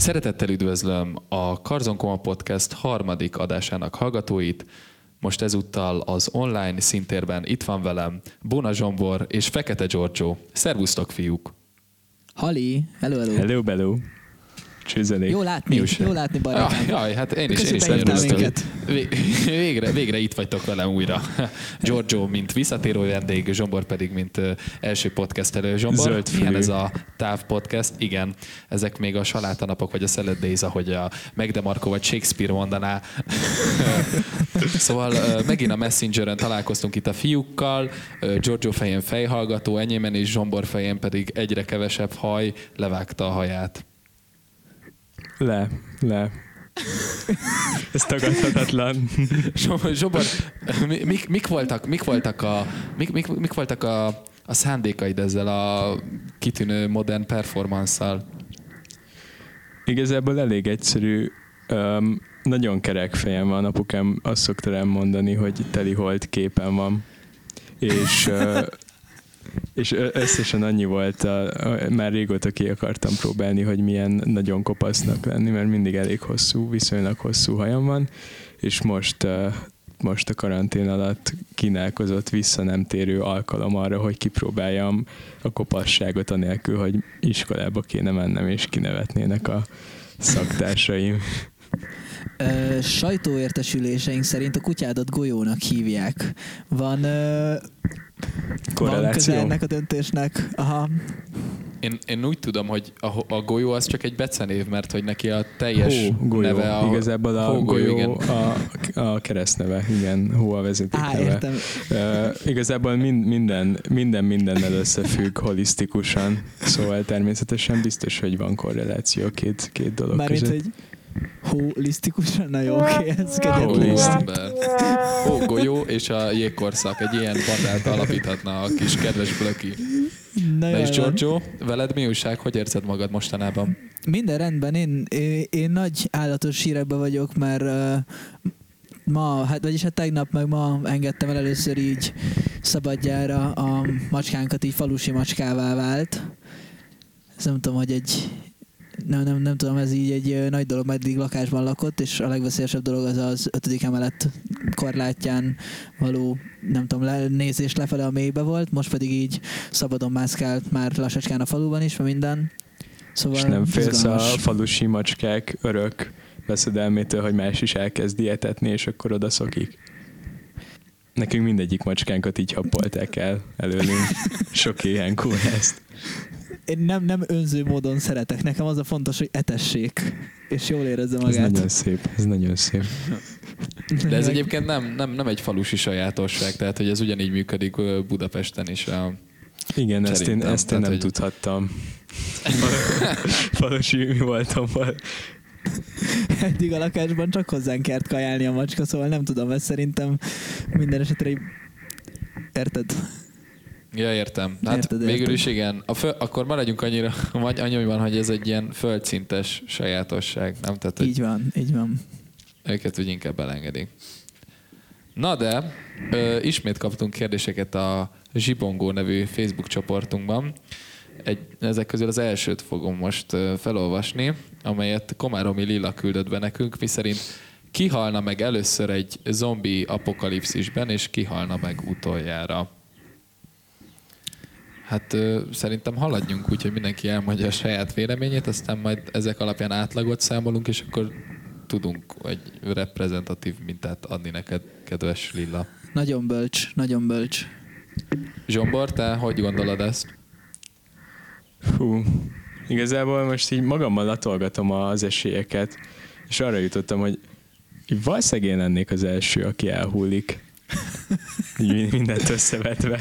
Szeretettel üdvözlöm a Karzonkoma Podcast harmadik adásának hallgatóit. Most ezúttal az online szintérben itt van velem Bona Zsombor és Fekete Giorgio. Szervusztok, fiúk! Hali, hello, hello. Hello, bello. Csőzelék. Jó látni, újság? jó látni barátom. Jaj, jaj, hát én is, én is minket. Vé- Végre, végre itt vagytok velem újra. Giorgio, mint visszatérő vendég, Zsombor pedig, mint első podcastelő. Zsombor, Zöld milyen ez a táv podcast? Igen, ezek még a salátanapok, vagy a salad days, ahogy a Megdemarko vagy Shakespeare mondaná. szóval megint a Messengeren találkoztunk itt a fiúkkal, Giorgio fején fejhallgató, enyémen és Zsombor fején pedig egyre kevesebb haj, levágta a haját. Le, le. Ez tagadhatatlan. Mi- mik, mik, voltak, mik voltak a, mik, mik, mik voltak a, a szándékaid ezzel a kitűnő modern performance-szal? Igazából elég egyszerű. Um, nagyon kerek fejem van, apukám azt szokta rám mondani, hogy teli holt képen van. És, uh, és összesen annyi volt, a, már régóta ki akartam próbálni, hogy milyen nagyon kopasznak lenni, mert mindig elég hosszú, viszonylag hosszú hajam van, és most most a karantén alatt kínálkozott vissza nem térő alkalom arra, hogy kipróbáljam a kopasságot anélkül, hogy iskolába kéne mennem és kinevetnének a szaktársaim. Ö, sajtóértesüléseink szerint a kutyádat golyónak hívják. Van, ö, Korreláció? köze ennek a döntésnek? Aha. Én, én úgy tudom, hogy a, a golyó az csak egy becenév, mert hogy neki a teljes Hó, golyó. neve a... Igazából a hógolyó, golyó, igen. a, a keresztneve, igen, hó a vezeték Á, neve. értem. Uh, igazából mind, minden, minden mindennel összefügg holisztikusan, szóval természetesen biztos, hogy van korreláció a két, két dolog Mármint, között. hogy holisztikusan, na jó, oké, ez kegyetlen. Hó, golyó és a jégkorszak. Egy ilyen bandát alapíthatna a kis kedves Blöki. Na, Na és. Giorgio, veled mi újság? Hogy érzed magad mostanában? Minden rendben, én, én, én nagy állatos hírekben vagyok, mert uh, ma, hát vagyis hát tegnap meg ma engedtem el először így szabadjára a macskánkat, így falusi macskává vált. Ez nem tudom, hogy egy nem, nem, nem tudom, ez így egy nagy dolog, mert eddig lakásban lakott, és a legveszélyesebb dolog az az ötödik emelet korlátján való, nem tudom, le, nézés lefele a mélybe volt, most pedig így szabadon mászkált már lassacskán a faluban is, mert minden. Szóval És nem félsz a falusi macskák örök veszedelmétől, hogy más is elkezd dietetni, és akkor oda szokik? Nekünk mindegyik macskánkat így happolták el előlünk. Sok éhen ezt. Én nem, nem önző módon szeretek. Nekem az a fontos, hogy etessék, és jól érezze Ez magát. nagyon szép, ez nagyon szép. De ez egyébként nem, nem, nem egy falusi sajátosság, tehát hogy ez ugyanígy működik Budapesten is. A... Igen, ezt én, ezt én tehát, nem hogy- tudhattam. Falusi mi voltam. Eddig a lakásban csak hozzánk kert kajálni a macska, szóval nem tudom, ez szerintem minden esetre így... Érted? Ja, értem. Hát Érted, végül érted. is igen. A föl, akkor maradjunk annyira, vagy annyiban, hogy ez egy ilyen földszintes sajátosság, nem? Tehát, Így van, így van. őket úgy inkább elengedik. Na de, ö, ismét kaptunk kérdéseket a Zsibongó nevű Facebook csoportunkban. Egy, ezek közül az elsőt fogom most felolvasni, amelyet Komáromi Lilla küldött be nekünk, miszerint kihalna meg először egy zombi apokalipszisben, és kihalna meg utoljára. Hát ö, szerintem haladjunk úgy, hogy mindenki elmondja a saját véleményét, aztán majd ezek alapján átlagot számolunk, és akkor tudunk egy reprezentatív mintát adni neked, kedves Lilla. Nagyon bölcs, nagyon bölcs. Zsombor, te hogy gondolod ezt? Hú, igazából most így magammal latolgatom az esélyeket, és arra jutottam, hogy valószínűleg én lennék az első, aki elhullik. Így mindent összevetve.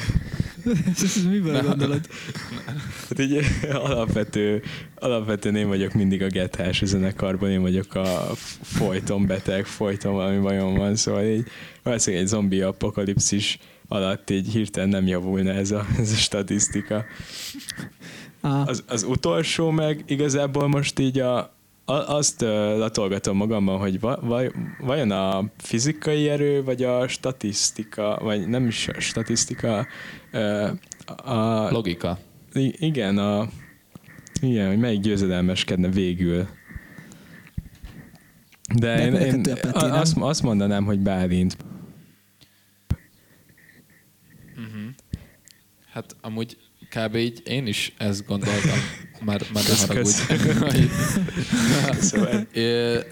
Miből Na. gondolod? Hát így alapvető, alapvetően én vagyok mindig a gethás a zenekarban, én vagyok a folyton beteg, folyton valami bajom van, szóval így valószínűleg egy zombi apokalipszis alatt így hirtelen nem javulna ez a, ez a statisztika. Ah, Az, az utolsó meg igazából most így a, a azt latolgatom magamban, hogy va, vaj, vajon a fizikai erő, vagy a statisztika, vagy nem is a statisztika, a, Logika. Igen, a, igen, hogy melyik győzedelmeskedne végül. De, De én, én Peti, nem? azt, azt mondanám, hogy Bálint. Uh-huh. Hát amúgy kb. így én is ezt gondoltam. Már, már ne Kösz, haragudj.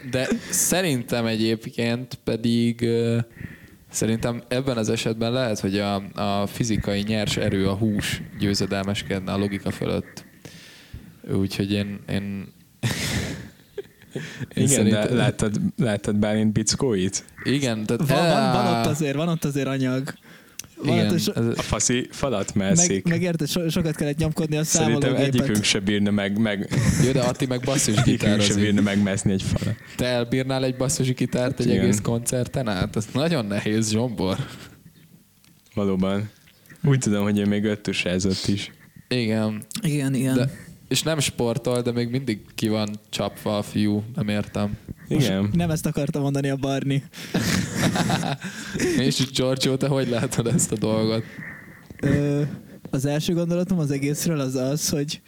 De szerintem egyébként pedig szerintem ebben az esetben lehet, hogy a, a fizikai nyers erő, a hús győzedelmeskedne a logika fölött. Úgyhogy én, én, én Igen, de láttad, láttad Bálint bickóit? igen, tehát Van, van, van, ott azért, van ott azért anyag. Igen, so, A faszi falat melszik. meg érted, so, sokat kellett nyomkodni a Szerintem számológépet. egyikünk se bírna meg, meg jó, de Atti meg basszus egyikünk se gitározik. bírna megmászni egy falat. Te elbírnál egy basszus gitárt egy Igen. egész koncerten át? Ez nagyon nehéz, Zsombor. Valóban. Úgy tudom, hogy ő még öttusázott is. Igen, Igen, igen. de, és nem sportol, de még mindig ki van csapva a fiú, nem értem. Igen. Nem ezt akarta mondani a Barni. És Giorgio, te hogy látod ezt a dolgot? Ö, az első gondolatom az egészről az az, hogy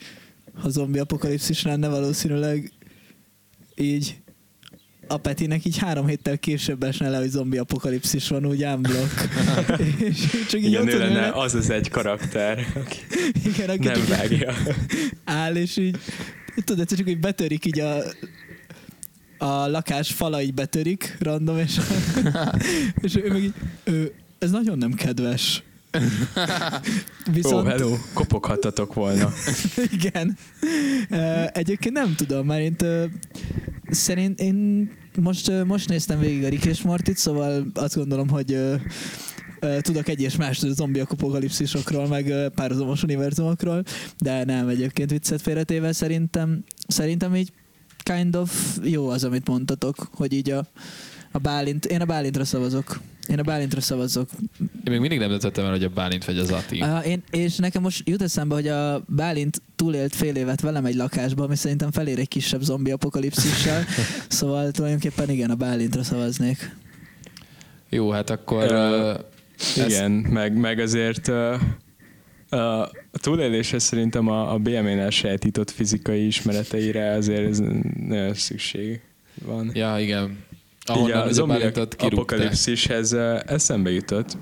ha zombi apokalipszis lenne valószínűleg így a Petinek így három héttel később esne le, hogy zombi apokalipszis van, úgy unblock. és csak így Igen, ott lenne az az egy karakter, aki igen, aki nem vágja. áll, és így tudod, csak úgy betörik így a a lakás fala így betörik random, és, és ő meg így, ő, ez nagyon nem kedves. Viszont, oh, hello, kopoghattatok volna. Igen. Egyébként nem tudom, mert én szerint én most, most néztem végig a Rick és Mortit, szóval azt gondolom, hogy tudok egy és más zombi apokalipszisokról, meg párhuzamos univerzumokról, de nem egyébként viccet félretéve szerintem, szerintem így kind of jó az, amit mondtatok, hogy így a, a Bálint, én a Bálintra szavazok. Én a Bálintra szavazok. Én még mindig nem döntöttem el, hogy a Bálint vagy az Ati. Uh, én, és nekem most jut eszembe, hogy a Bálint túlélt fél évet velem egy lakásban, ami szerintem felér egy kisebb zombi apokalipszissel, szóval tulajdonképpen igen, a Bálintra szavaznék. Jó, hát akkor... Ö, ö, Igen, meg, meg azért uh, uh, a túléléshez szerintem a, a BME-nál sajátított fizikai ismereteire azért ez nagyon szükség van. Ja, igen. Ahonnan a ugye zombi Bálintot kirúgták. apokalipszishez uh, eszembe jutott.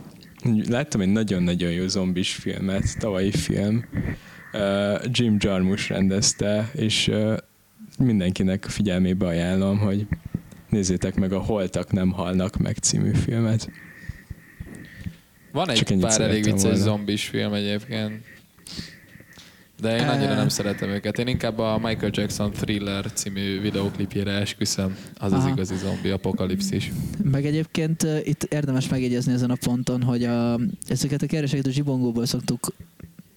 Láttam egy nagyon-nagyon jó zombis filmet, tavalyi film. Uh, Jim Jarmusch rendezte, és uh, mindenkinek a figyelmébe ajánlom, hogy nézzétek meg a Holtak nem halnak meg című filmet. Van Csak egy ennyit pár elég vicces volna. zombis film egyébként. De én annyira nem szeretem őket. Én inkább a Michael Jackson Thriller című videóklipjére esküszöm. Az az Aha. igazi zombi apokalipszis. Meg egyébként itt érdemes megjegyezni ezen a ponton, hogy a, ezeket a kérdéseket a zsibongóból szoktuk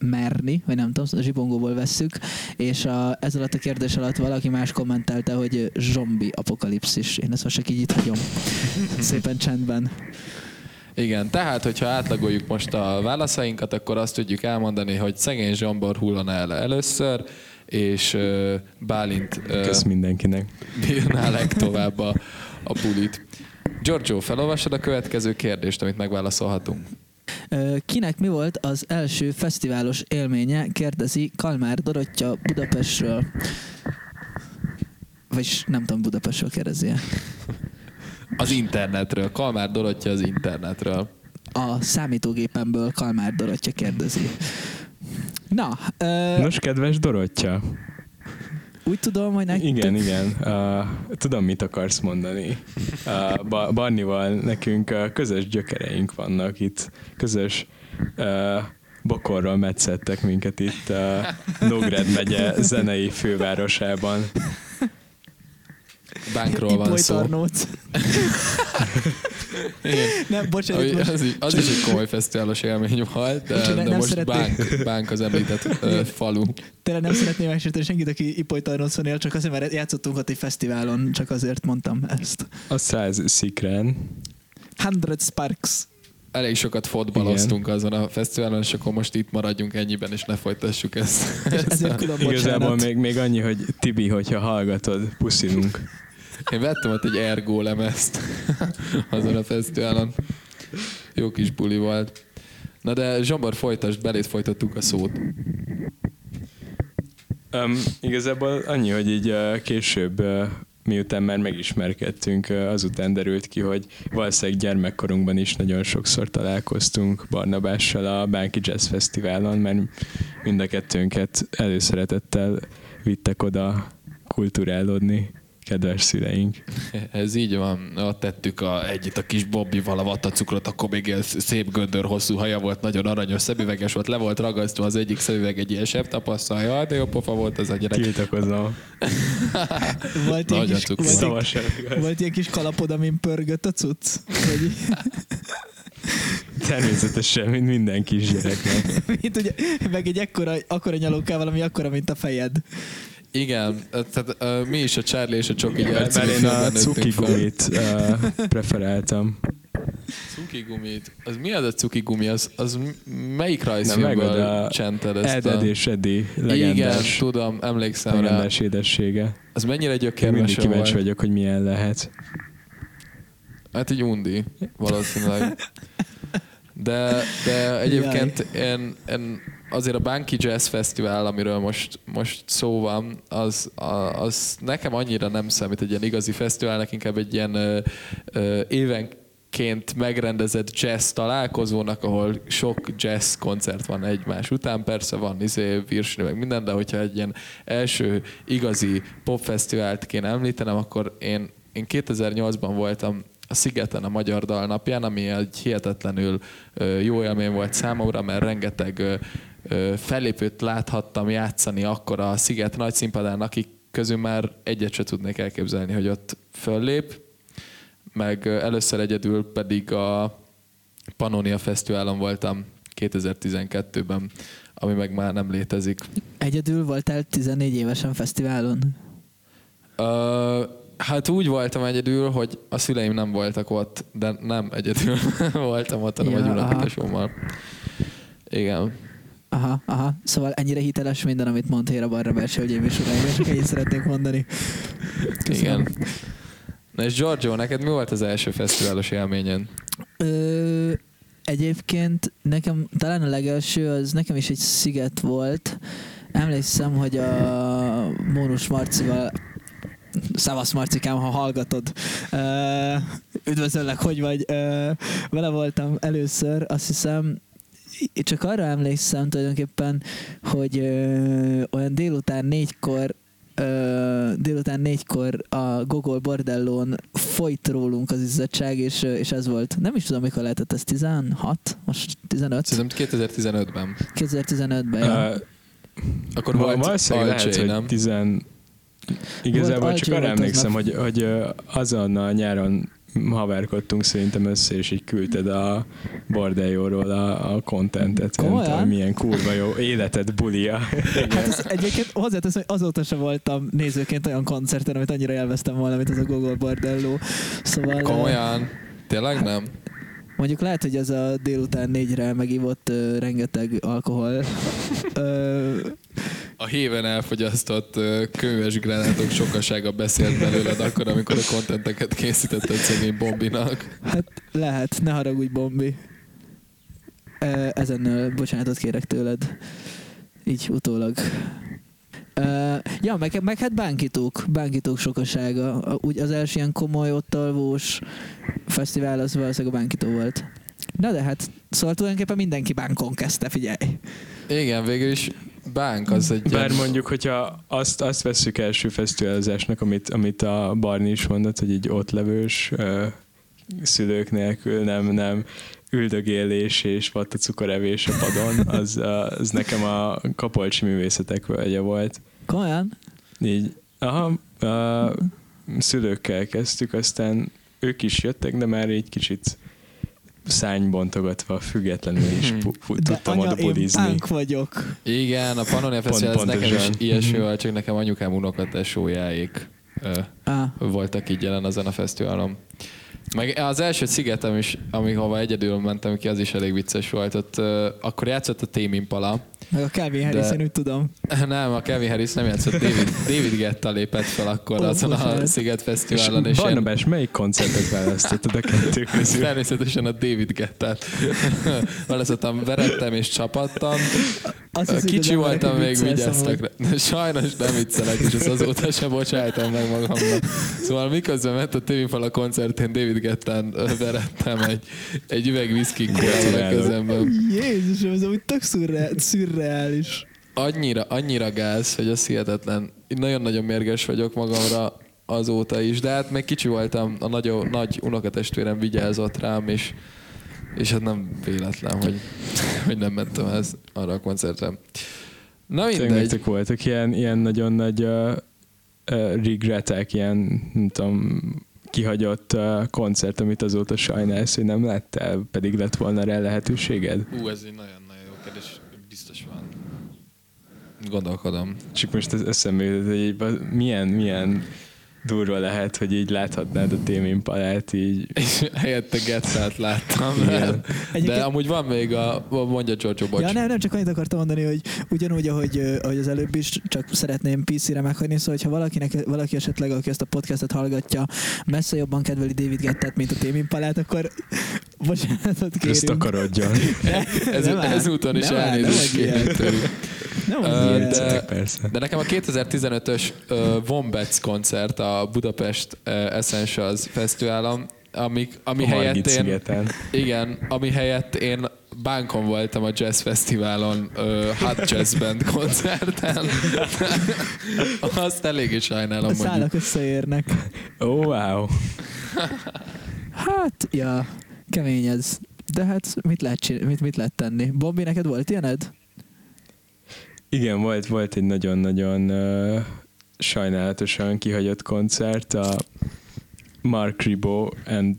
merni, vagy nem tudom, a zsibongóból vesszük, és a, ez alatt a kérdés alatt valaki más kommentelte, hogy zombi apokalipszis. Én ezt most csak így itt hagyom. Szépen csendben. Igen, tehát, hogyha átlagoljuk most a válaszainkat, akkor azt tudjuk elmondani, hogy szegény Zsombor hullana el először, és uh, Bálint uh, Kösz mindenkinek. bírná legtovább a, a bulit. Giorgio, felolvasod a következő kérdést, amit megválaszolhatunk? Kinek mi volt az első fesztiválos élménye, kérdezi Kalmár Dorottya Budapestről. Vagyis nem tudom, Budapestről kérdezi Az internetről. Kalmár Dorottya az internetről. A számítógépemből Kalmár Dorottya kérdezi. Na, ö, Nos, kedves Dorottya, úgy tudom, hogy nektek... Igen, igen. Uh, tudom, mit akarsz mondani. Uh, ba- Barnival nekünk uh, közös gyökereink vannak itt. Közös uh, bokorról metszettek minket itt uh, Nógrád megye zenei fővárosában. Bánkról van szó. Tarnóc. Nem, bocsánat, Ami- most Az, is- az is egy komoly fesztiválos élmény volt, de, ne- de nem most szeretnék. bánk, bánk az említett ö, falu. tényleg nem szeretném megsérteni senkit, aki Ipoly Tarnócon él, csak azért, mert játszottunk ott egy fesztiválon, csak azért mondtam ezt. A száz szikrán. Hundred Sparks. Elég sokat fotbaloztunk azon a fesztiválon, és akkor most itt maradjunk ennyiben, és ne folytassuk ezt. És ezért külön Igazából még, még annyi, hogy Tibi, hogyha hallgatod, puszilunk. Én vettem ott egy Ergo lemezt azon a fesztiválon. Jó kis buli volt. Na de Zsombor folytasd, belét folytattuk a szót. Um, igazából annyi, hogy így uh, később uh, miután már megismerkedtünk, azután derült ki, hogy valószínűleg gyermekkorunkban is nagyon sokszor találkoztunk Barnabással a Bánki Jazz Fesztiválon, mert mind a kettőnket előszeretettel vittek oda kulturálódni kedves szüleink. Ez így van. Ott tettük a, együtt a kis Bobbival a vattacukrot, akkor még szép göndör hosszú haja volt, nagyon aranyos szemüveges volt, le volt ragasztva az egyik szemüveg egy ilyen sebb tapasztal. Jaj, de jó pofa volt az a gyerek. Tiltakozom. Volt ilyen, kis, volt, volt ilyen kis kalapod, amin pörgött a cucc? Vagy, Természetesen, mint minden kisgyereknek. mint ugye, meg egy ekkora, akkora nyalókával, ami akkora, mint a fejed. Igen, tehát uh, mi is a Charlie és a Csoki Mert én a cuki gumit uh, preferáltam. Cuki gumit. Az mi az a cuki gumi? Az, az melyik Nem, rajzfilmből csented ezt Ed, a... Ed és Igen, legendás, tudom, emlékszem rá. legendás édessége. Az mennyire Én mindig gyökérmese kíváncsi vagyok, hogy milyen lehet. Hát így undi, valószínűleg. De, de egyébként én, én azért a Banki Jazz Fesztivál, amiről most, most szó van, az, a- az nekem annyira nem számít egy ilyen igazi fesztiválnak, inkább egy ilyen ö, ö, évenként megrendezett jazz találkozónak, ahol sok jazz koncert van egymás után, persze van izé, virsni, meg minden, de hogyha egy ilyen első igazi popfesztivált kéne említenem, akkor én, én 2008-ban voltam a Szigeten a Magyar Dal napján, ami egy hihetetlenül jó élmény volt számomra, mert rengeteg fellépőt láthattam játszani akkor a Sziget nagy színpadán, akik közül már egyet se tudnék elképzelni, hogy ott föllép, meg először egyedül pedig a Pannonia Fesztiválon voltam 2012-ben, ami meg már nem létezik. Egyedül voltál 14 évesen fesztiválon? Ö, hát úgy voltam egyedül, hogy a szüleim nem voltak ott, de nem egyedül voltam ott, hanem Ja, egy aha. unokatesommal. Igen. Aha, aha. Szóval ennyire hiteles minden, amit mondtél a Barra Belső, hölgyeim és uraim, csak ennyit szeretnék mondani. Köszönöm. Igen. Na és Giorgio, neked mi volt az első fesztiválos élményen? Ö, egyébként nekem talán a legelső az nekem is egy sziget volt. Emlékszem, hogy a Mónus Marcival Szavasz Marcikám, ha hallgatod. Üdvözöllek, hogy vagy. Vele voltam először, azt hiszem, csak arra emlékszem tulajdonképpen, hogy ö, olyan délután négykor ö, délután négykor a Gogol Bordellón folyt rólunk az izzadság, és, és ez volt. Nem is tudom, mikor lehetett ez, 16? Most 15? Szerintem 2015-ben. 2015-ben, ja. Uh, Akkor volt valószínűleg lehet, Alcsé, hogy nem? tizen... Igazából Alcsé csak arra volt emlékszem, nap. hogy, hogy azon a nyáron haverkodtunk szerintem össze, és így küldted a bordeljóról a, a contentet. Nem Komolyan? tudom, milyen kurva jó életed bulia. Hát ez egyébként hozzáteszem, hogy azóta sem voltam nézőként olyan koncerten, amit annyira élveztem volna, mint az a Gogol Bordello. Szóval Komolyan? Tényleg nem? mondjuk lehet, hogy ez a délután négyre megívott ö, rengeteg alkohol. Ö, A héven elfogyasztott könyves gránátok sokasága beszélt belőled akkor, amikor a kontenteket készítetted szegény Bombinak. hát lehet, ne haragudj, Bombi. Ezen bocsánatot kérek tőled. Így utólag. Uh, ja, meg, meg hát bánkítók, bánkítók sokasága. Úgy az első ilyen komoly, ott alvós fesztivál az valószínűleg a bánkító volt. Na de hát, szóval tulajdonképpen mindenki bánkon kezdte, figyelj. Igen, végül is Bánk az egy Bár mondjuk, hogyha azt, azt vesszük első fesztiválozásnak, amit, amit a Barni is mondott, hogy egy ott levős ö, szülők nélkül nem, nem üldögélés és vatta cukorevés a padon, az, az nekem a Kapolcsi művészetek völgye volt. Komolyan? Így, aha, a szülőkkel kezdtük, aztán ők is jöttek, de már egy kicsit szánybontogatva, függetlenül is pu- pu- De tudtam anya, oda én bulizni. bánk vagyok. Igen, a Pannonia Fesztivál ez nekem is ilyesmi Mhm. volt, csak nekem anyukám unokatesójáék Ah, voltak így jelen ezen a fesztiválon. Meg az első szigetem is, amihova egyedül mentem ki, az is elég vicces volt. Ott, akkor játszott a Tame Impala, Meg a Calvin Harris, De- én úgy tudom. Nem, a Kevin Harris nem játszott, David, David Getta lépett fel akkor Ó, azon a. Sziget És Fesztiválon, és én Barnabás, melyik koncertet választottad a kettő közül? természetesen a David Gettát választottam, verettem és csapattam. Azt Kicsi voltam, még vigyáztak rá. Sajnos nem viccelek, és ezt azóta sem bocsájtom meg magamnak. Szóval miközben ment a tévéfal a koncertén, David Gettán verettem egy, egy üveg a Gratulálok. kezemben. Jézusom, ez úgy tök szürre, szürreális. Annyira, annyira gáz, hogy az hihetetlen. Én nagyon-nagyon mérges vagyok magamra azóta is, de hát még kicsi voltam, a nagy, nagy unokatestvérem vigyázott rám, és, és hát nem véletlen, hogy, hogy nem mentem ez arra a koncertre. Na mindegy. nektek voltak ilyen, ilyen nagyon nagy uh, uh, regretek, ilyen, nem tudom, kihagyott uh, koncert, amit azóta sajnálsz, hogy nem láttál, pedig lett volna rá lehetőséged? Ú, ez egy nagyon-nagyon jó kérdés. Biztos van. Gondolkodom. Csak most ez eszembe jutott, hogy milyen, milyen durva lehet, hogy így láthatnád a Témin Palát így. És helyette Gettát láttam. Igen. De Egyébként- amúgy van még a... Mondja Giorgio, bocs. Ja, nem, nem, csak annyit akartam mondani, hogy ugyanúgy, ahogy, ahogy az előbb is, csak szeretném PC-re meghagyni, szóval, hogyha valakinek, valaki esetleg, aki ezt a podcastet hallgatja, messze jobban kedveli David Gettát, mint a Témin Palát, akkor bocsánatot kérünk. Ezt akarodjon. Ez, áll. ezúton is elnézést kérünk. Nem Ö, ilyen. de- Persze. De nekem a 2015-ös uh, Wombats koncert a Budapest uh, Essentials Fesztiválon, ami, ami A helyett én, szigeten. igen, ami helyett én bánkon voltam a Jazz Fesztiválon uh, Hot Jazz Band koncerten. Azt eléggé sajnálom, A mondjuk. szálak összeérnek. Ó, oh, wow. Hát, ja, kemény ez. De hát mit lehet, csin- mit, mit lehet tenni? Bobby, neked volt ilyened? Igen, volt, volt egy nagyon-nagyon uh, sajnálatosan kihagyott koncert, a Mark Ribot and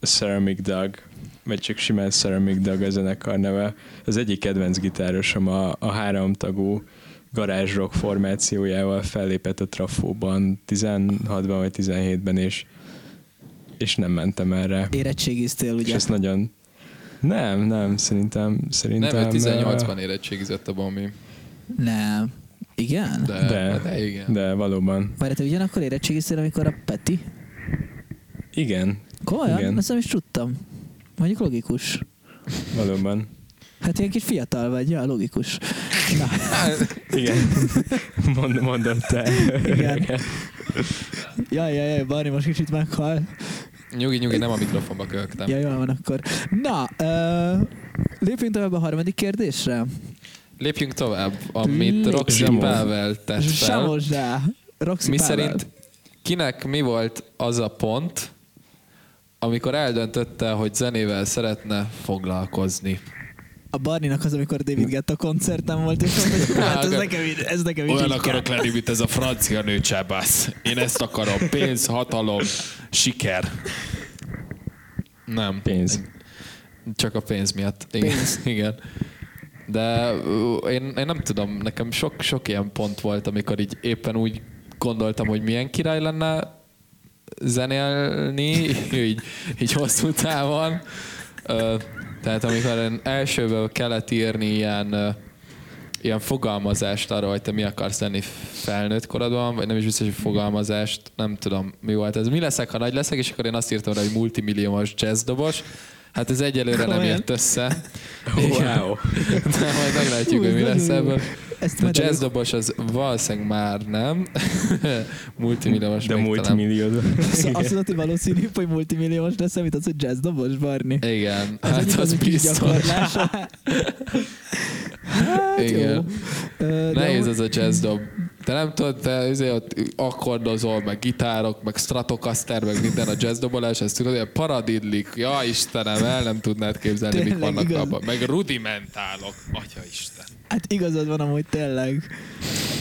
Ceramic Dog, vagy csak simán Ceramic Dog a zenekar neve. Az egyik kedvenc gitárosom a, a háromtagú garázs rock formációjával fellépett a Trafóban 16-ban vagy 17-ben, és, és nem mentem erre. Érettségiztél, És ugye? ezt nagyon... Nem, nem, szerintem... szerintem Nem, ő uh, 18-ban érettségizett a Bombi. Nem. Igen? De, De. de, igen. De valóban. Várj, te ugyanakkor érettségiztél, amikor a Peti? Igen, Komolyan? Igen. Ezt nem is tudtam. Mondjuk logikus. valóban. Hát ilyen kis fiatal vagy, ja, logikus. Na, Igen. Mond, mondom te. Igen. jaj, jaj, jaj, Barni most kicsit meghal. Nyugi, nyugi, nem a mikrofonba köhögtem. Ja, jól van akkor. Na, uh, lépjünk tovább a harmadik kérdésre. Lépjünk tovább, amit. Roxy. Pável tett fel. Rá. Roxy Mi Pavel. szerint kinek mi volt az a pont, amikor eldöntötte, hogy zenével szeretne foglalkozni? A Barninak az, amikor David Guetta koncerten volt, és mondta, hogy hát ez nekem, ez nekem így Olyan így akarok lenni, mint ez a francia nő csábász. Én ezt akarom. Pénz, hatalom, siker. Nem. Pénz. Csak a pénz miatt. Igen. Pénz. Igen. De én, én nem tudom, nekem sok, sok ilyen pont volt, amikor így éppen úgy gondoltam, hogy milyen király lenne zenélni, így, így hosszú távon. Tehát amikor én elsőből kellett írni ilyen, ilyen fogalmazást arra, hogy te mi akarsz lenni felnőtt korodban, vagy nem is biztos, hogy fogalmazást, nem tudom, mi volt ez. Mi leszek, ha nagy leszek, és akkor én azt írtam rá, hogy multimilliómos jazzdobos. Hát ez egyelőre nem Komolyan? jött össze. Wow. De majd meglátjuk, hogy mi lesz ebből. Ezt A jazzdobos az valószínűleg már nem. Multimilliómos De még multimillió. Azt mondod, hogy valószínű, hogy multimilliós lesz, amit az, hogy jazz dobos, Barni. Igen, Ez hát az kis biztos. Hát Igen. jó. Nehéz ez a jazz dob. Te nem tudod, te azért ott akkordozol, meg gitárok, meg stratocaster, meg minden a jazz dobolás, ezt tudod, ilyen paradidlik. Ja, Istenem, el nem tudnád képzelni, mik Tényleg, vannak igaz. abban. Meg rudimentálok. Atya Isten. Hát igazad van amúgy tényleg.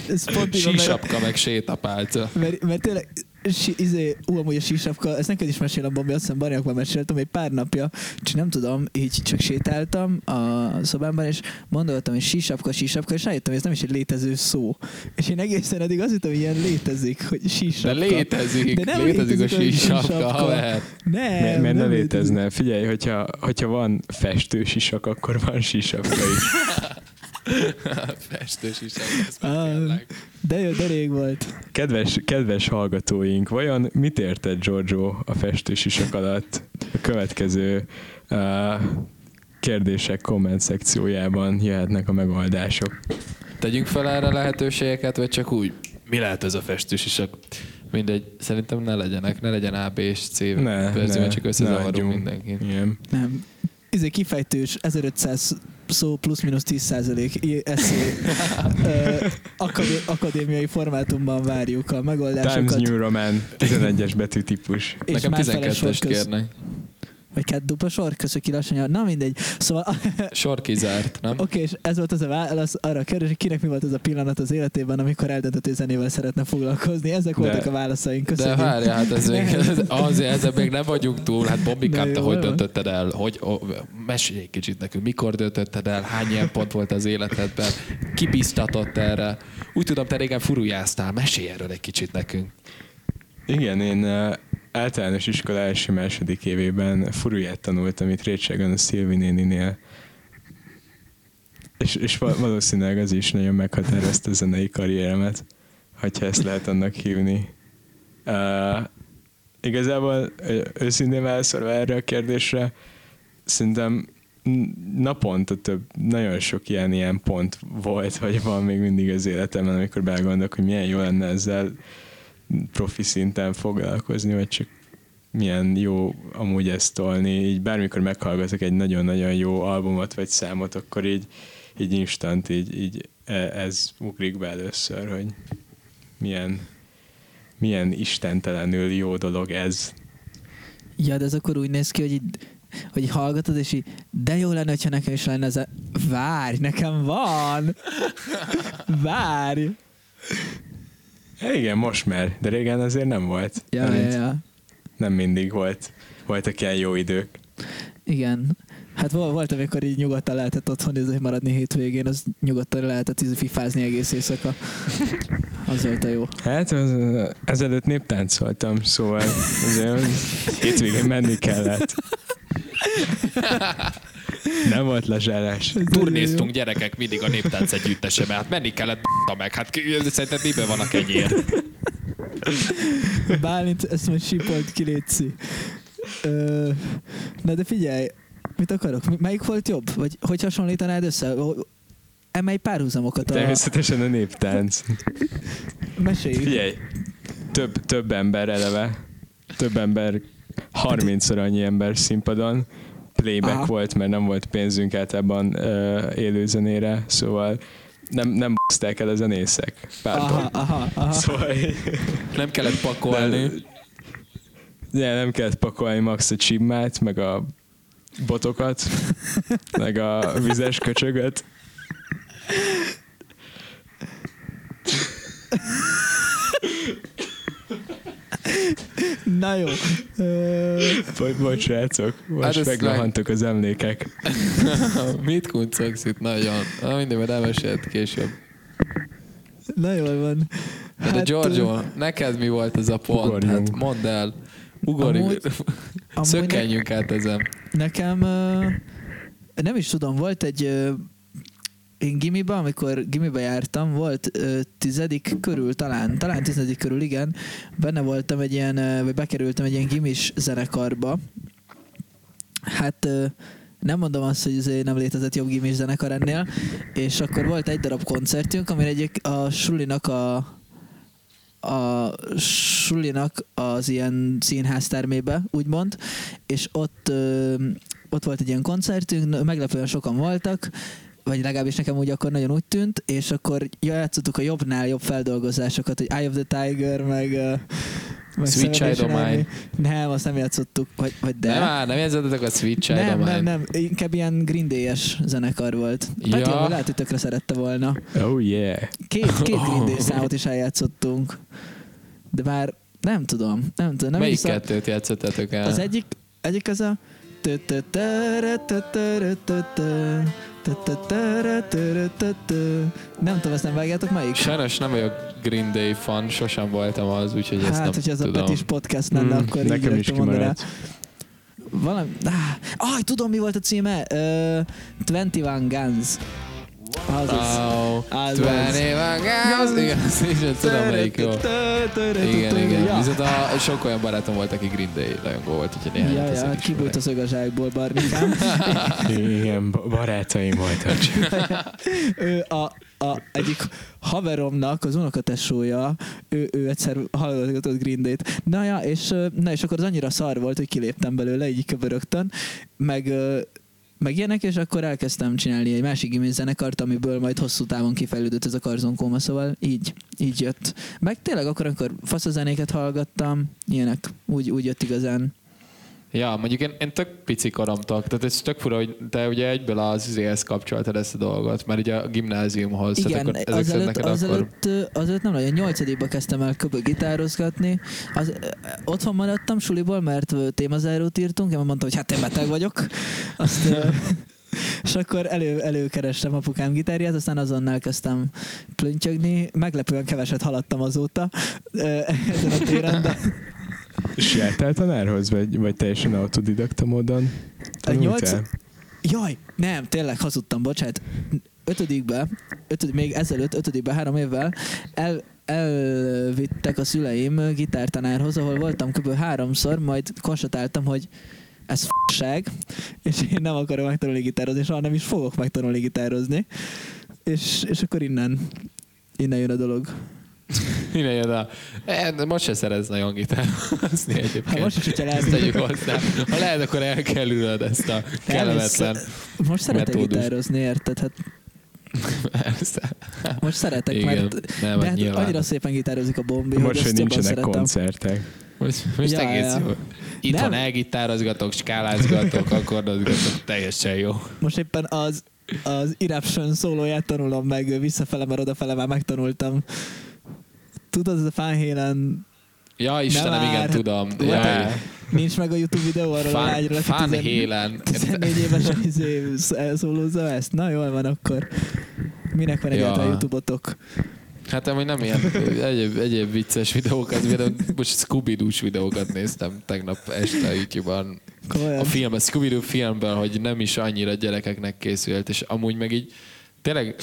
Ez pont Sísapka, meg sétapálca. mert, mert tényleg, si, izé, ú, amúgy a sísapka, ezt neked is mesélem, Bobby, azt hiszem Barniakban meséltem egy pár napja, csak nem tudom, így csak sétáltam a szobámban, és gondoltam, hogy sísapka, sísapka, és rájöttem, hogy ez nem is egy létező szó. És én egészen eddig azt hittem, hogy ilyen létezik, hogy De sísapka. létezik, De nem létezik a létezik a sísapka, sísapka. haver. Nem, Mert, mert ne nem létezne. Figyelj, hogyha, hogyha van festő sisak, akkor van sisapka is. Festős is Ah. De jó, de rég volt. Kedves, kedves hallgatóink, vajon mit érted Giorgio a festősisak alatt? A következő uh, kérdések komment szekciójában jöhetnek a megoldások. Tegyünk fel erre lehetőségeket, vagy csak úgy? Mi lehet ez a festős is? Mindegy, szerintem ne legyenek, ne legyen A, B és C Ne, ne, csak ne összezavarunk adjunk. mindenkit. Igen. Nem. Ez egy kifejtős 1500 szó plusz-minusz 10 százalék eszé. Akadé- akadémiai formátumban várjuk a Times megoldásokat. New Roman, 11-es betűtípus. És Nekem már feles 12-est sor köz- kérnek. Vagy két dupla sor, köszök ki lassan. Na mindegy. Szóval Sor kizárt, nem? Oké, és ez volt az a válasz arra a kérdés, hogy kinek mi volt az a pillanat az életében, amikor eldöntött, hogy zenével szeretne foglalkozni. Ezek De- voltak a válaszaink. De Köszönjük. várjál, hát ez még, Nem. ez, azért ezzel még nem vagyunk túl. Hát De te hogy jó. döntötted el? Hogy, ó, mesélj egy kicsit nekünk, mikor döntötted el? Hány ilyen pont volt az életedben? Ki biztatott erre? Úgy tudom, te régen furujáztál. Mesélj erről egy kicsit nekünk. Igen, én uh, általános iskola első-második évében furuját tanultam itt Rétságon a Szilvi néninél. És, és val- valószínűleg az is nagyon meghatározta a zenei karrieremet, hogyha ezt lehet annak hívni. Uh, igazából őszintén válaszolva erre a kérdésre, szerintem naponta több, nagyon sok ilyen, ilyen pont volt, vagy van még mindig az életemben, amikor belegondolok, hogy milyen jó lenne ezzel profi szinten foglalkozni, vagy csak milyen jó amúgy ezt tolni. Így bármikor meghallgatok egy nagyon-nagyon jó albumot vagy számot, akkor így, így instant így, így e- ez ugrik be először, hogy milyen, milyen istentelenül jó dolog ez. Ja, de ez akkor úgy néz ki, hogy így, hogy hallgatod, és így, de jó lenne, hogyha nekem is lenne ez a... Várj, nekem van! Várj! Igen, most már, de régen azért nem volt. Ja, ja, Elint ja. Nem mindig volt. Voltak ilyen jó idők. Igen. Hát vol- volt, amikor így nyugodtan lehetett otthon izé maradni hétvégén, az nyugodtan lehetett izé fifázni egész éjszaka. Az volt a jó. Hát az, ezelőtt néptáncoltam, szóval azért hétvégén menni kellett. Nem volt lezsálás. Turnéztunk gyerekek mindig a néptánc együttese, mert hát menni kellett meg. Hát szerinted miben van a kenyér? Bálint, ezt majd sípolt ki. Ö, na de figyelj, mit akarok? Melyik volt jobb? Vagy hogy hasonlítanád össze? Emelj párhuzamokat a... Természetesen a néptánc. Meséljük. Figyelj, több, több ember eleve, több ember, 30-szor annyi ember színpadon, playback Aha. volt, mert nem volt pénzünk általában uh, élőzenére, szóval nem, nem baszták el a zenészek. Pardon. Aha, aha, aha. Szóval Nem kellett pakolni. de nem kellett pakolni max a csimmát, meg a botokat, meg a vizes köcsögöt. Na jó. Bocs, bocs srácok, most Hát hát megrohantok az emlékek. Mit kuncogsz itt nagyon? Na mindig, majd elmesélt később. Na jól van. Hát, de Giorgio, neked mi volt ez a pont? Ugorjunk. Hát mondd el. Ugorjunk. Amúgy- amúgy Szökkenjünk át ezen. Nekem nem is tudom, volt egy én gimiben, amikor gimibe jártam, volt ö, tizedik körül talán, talán tizedik körül, igen, benne voltam egy ilyen, ö, vagy bekerültem egy ilyen gimis zenekarba. Hát ö, nem mondom azt, hogy azért nem létezett jobb gimis zenekar ennél, és akkor volt egy darab koncertünk, amire egy a Sulinak a a Sulinak az ilyen színháztermébe, úgymond, és ott, ö, ott volt egy ilyen koncertünk, meglepően sokan voltak, vagy legalábbis nekem úgy akkor nagyon úgy tűnt, és akkor játszottuk a jobbnál jobb feldolgozásokat, hogy Eye of the Tiger, meg, ö, meg Sweet Child of Mine. Nem, azt nem játszottuk, vagy, vagy de. Nem áll, nem jegyzetetek a Sweet Child nem, nem, nem, inkább ilyen Green Day-es zenekar volt. Ja. Peti, lehet, hogy tökre szerette volna. Oh yeah. Két, két Green Day számot is eljátszottunk. De már nem tudom, nem tudom. Nem Melyik hiszem- kettőt játszottatok el? Az egyik, egyik az a nem tudom, ezt nem vágjátok melyik? Sajnos nem vagyok Green Day fan, sosem voltam az, úgyhogy ezt Hát, nem hogyha ez a tudom. Petis podcast lenne, Mm, akkor így nekem is rögtön mondaná. Valami... Ah, ah, tudom mi volt a címe? Uh, 21 Guns. Az az. Oh, Az 20 az. girls. Igen, tudom melyik jó. Igen, igen. Viszont a, sok olyan barátom volt, aki Green Day rajongó volt, úgyhogy néhány Ja, ja, kibújt a szög a zsákból, Barnikám. Igen, ba- barátaim voltak. ő a, a egyik haveromnak az unokatesója, ő, ő egyszer hallgatott Green Day-t. Na ja, és, na és akkor az annyira szar volt, hogy kiléptem belőle, így köbörögtön, meg, meg ilyenek, és akkor elkezdtem csinálni egy másik gimmick zenekart, amiből majd hosszú távon kifejlődött ez a karzonkóma, szóval így, így jött. Meg tényleg akkor, amikor faszazenéket hallgattam, ilyenek, úgy, úgy jött igazán. Ja, mondjuk én, én tök pici koromtól, tehát ez tök fura, hogy te ugye egyből az izéhez kapcsoltad ezt a dolgot, mert ugye a gimnáziumhoz, Igen, tehát akkor ezek az szerint előtt, neked az, akkor... előtt, ö, az előtt nem nagyon, nyolcadikba kezdtem el köbö gitározgatni. Az, otthon maradtam suliból, mert témazárót írtunk, én mondtam, hogy hát én beteg vagyok. Azt, és akkor elő, előkerestem apukám gitárját, aztán azonnal kezdtem plöntyögni. Meglepően keveset haladtam azóta ezen a téren, de Sétál tanárhoz, vagy, vagy teljesen autodidakta módon? Nyolc-? Jaj, nem, tényleg hazudtam, bocsánat. Ötödikbe, ötöd, még ezelőtt, ötödikbe, három évvel el, elvittek a szüleim gitártanárhoz, ahol voltam kb. háromszor, majd konstatáltam, hogy ez f***ság, és én nem akarom megtanulni gitározni, soha nem is fogok megtanulni gitározni. És, és akkor innen, innen jön a dolog. Innen jön a... Eh, de most se szeretsz nagyon gitározni egyébként. Hát most is, hogyha lehet, tegyük hozzá. Ha lehet, akkor el kell ülnöd ezt a kellemetlen... most szeretek metódus. gitározni, érted? Hát Persze. most szeretek, Igen, mert nem, de hát hát nyilván. annyira szépen gitározik a bombi, Most, hogy hogy nincsenek szeretem. koncertek. Most, most Ja, egész ja. jó. Itthon Nem. elgitározgatok, skálázgatok, akkordozgatok, teljesen jó. Most éppen az, az Eruption szólóját tanulom meg visszafele, mert odafele már megtanultam. Tudod, ez a Van Halen Ja, Istenem, igen, tudom. Volt Ja, ja. nincs meg a YouTube videó arról a Fan, lányról, aki Fan 14 Halen. 14 évesen izé elszólózza ezt. Na jól van akkor. Minek van Ja. egyáltalán YouTube-otok? Hát amúgy nem ilyen egyéb, egyéb vicces videókat, például most scooby videókat néztem tegnap este a YouTube-on. A film, a scooby filmből, hogy nem is annyira gyerekeknek készült, és amúgy meg így tényleg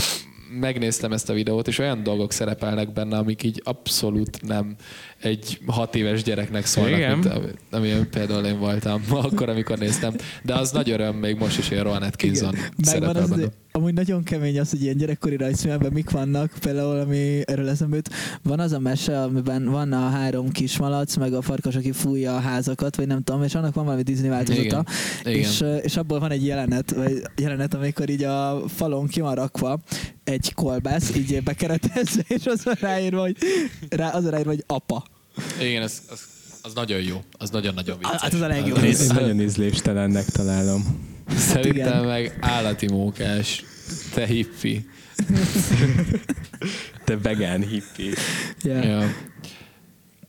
megnéztem ezt a videót, és olyan dolgok szerepelnek benne, amik így abszolút nem egy hat éves gyereknek szólnak, Igen. mint ami- amilyen például én voltam akkor, amikor néztem. De az nagy öröm még most is, hogy a Rowan Atkinson Megvan szerepel benne. Amúgy nagyon kemény az, hogy ilyen gyerekkori rajzfilmben mik vannak, például ami erről eszembe jut. Van az a mese, amiben van a három kismalac, meg a farkas, aki fújja a házakat, vagy nem tudom, és annak van valami Disney változata. Igen. Igen. És, ö, és abból van egy jelenet, vagy jelenet, amikor így a falon ki van rakva egy kolbász, így bekeretezve, és az van ráírva, hogy, rá, az ráírva, hogy apa. Igen, az, az, az nagyon jó. Az nagyon-nagyon vicces. Hát az a legjobb. Én Ez- nagyon ízléstelennek találom. Szerintem igen. meg állati mókás. Te hippi. Te vegán hippi. Yeah. Ja.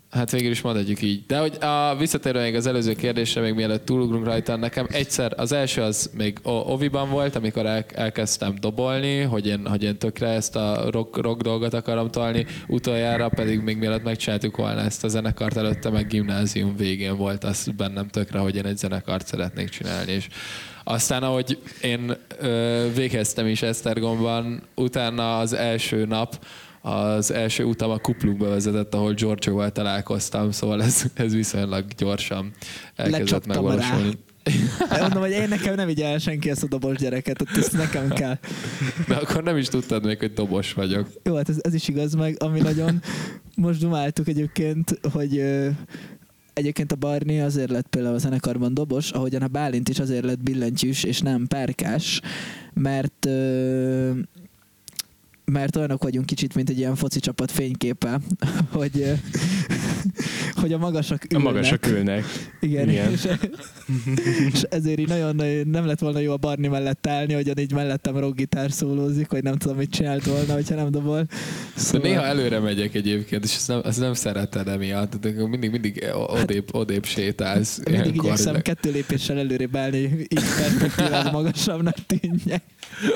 Hát végül is mondhatjuk így. De hogy a, visszatérve még az előző kérdésre, még mielőtt túlugrunk rajta, nekem egyszer, az első az még Oviban volt, amikor el, elkezdtem dobolni, hogy én, hogy én tökre ezt a rock, rock dolgot akarom tolni, utoljára pedig még mielőtt megcsináltuk volna ezt a zenekart, előtte meg gimnázium végén volt az bennem tökre, hogy én egy zenekart szeretnék csinálni, és aztán, ahogy én ö, végeztem is Esztergomban, utána az első nap, az első utam a kuplukba vezetett, ahol Giorgio-val találkoztam, szóval ez, ez viszonylag gyorsan elkezdett megvalósulni. De mondom, hogy én nekem nem vigyel senki ezt a dobos gyereket, tehát ezt nekem kell. De akkor nem is tudtad még, hogy dobos vagyok. Jó, hát ez, ez is igaz meg, ami nagyon most dumáltuk egyébként, hogy egyébként a Barni azért lett például a zenekarban dobos, ahogyan a Bálint is azért lett billentyűs és nem perkás, mert mert olyanok vagyunk kicsit, mint egy ilyen foci csapat fényképe, hogy, hogy a magasak A ülnek. magasak ülnek. Igen, Igen. És, és ezért így nagyon nem lett volna jó a Barni mellett állni, hogyan így mellettem rockgitár szólózik, vagy nem tudom, mit csinált volna, hogyha nem dobol. De Szóval, néha előre megyek egyébként, és ezt nem, ezt nem szereted emiatt. De mindig, mindig odébb, odébb sétálsz. mindig ilyenkor, igyekszem de- kettő lépéssel előrébb állni, így perspektívában magasabbnak tűnjek.